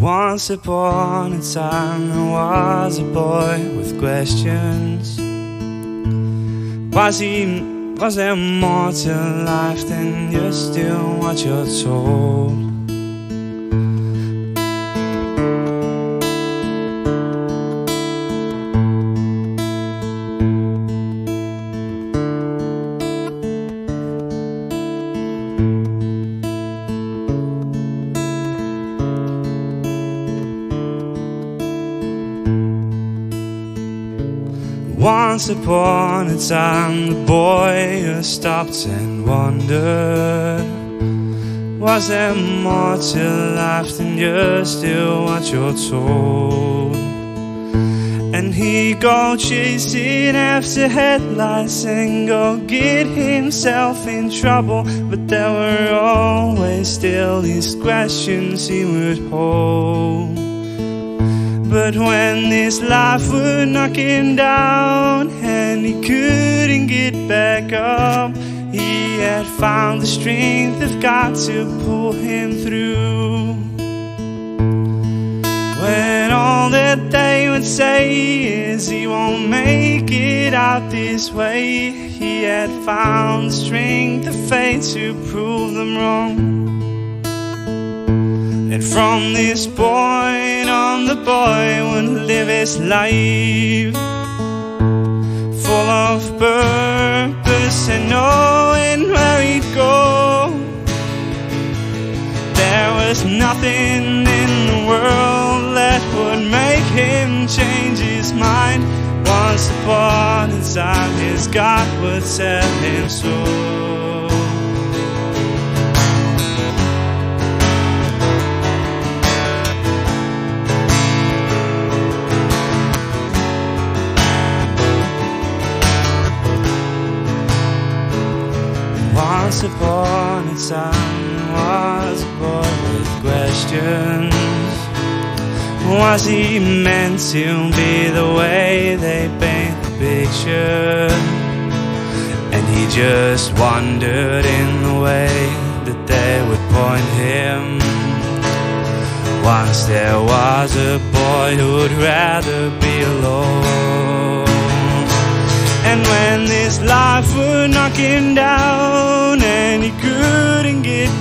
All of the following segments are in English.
Once upon a time there was a boy with questions. Was he was there more to life than just doing what you're told? Once upon a time, the boy stopped and wondered Was there more to life than just do what you're told? And he go chasing after headlights and go get himself in trouble But there were always still these questions he would hold but when this life would knock him down and he couldn't get back up, he had found the strength of God to pull him through. When all that they would say is he won't make it out this way, he had found the strength of faith to prove them wrong. And from this point on, the boy would live his life full of purpose and knowing where he'd go. There was nothing in the world that would make him change his mind. Once upon a time, his God would set him so. Once upon a time was a boy with questions. Was he meant to be the way they paint the picture? And he just wandered in the way that they would point him. Once there was a boy who'd rather be alone. And when this life would knock him down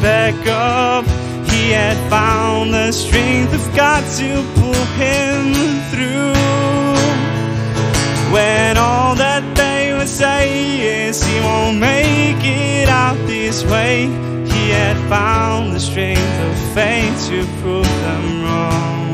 back up, he had found the strength of God to pull him through. When all that they would say is he won't make it out this way, he had found the strength of faith to prove them wrong.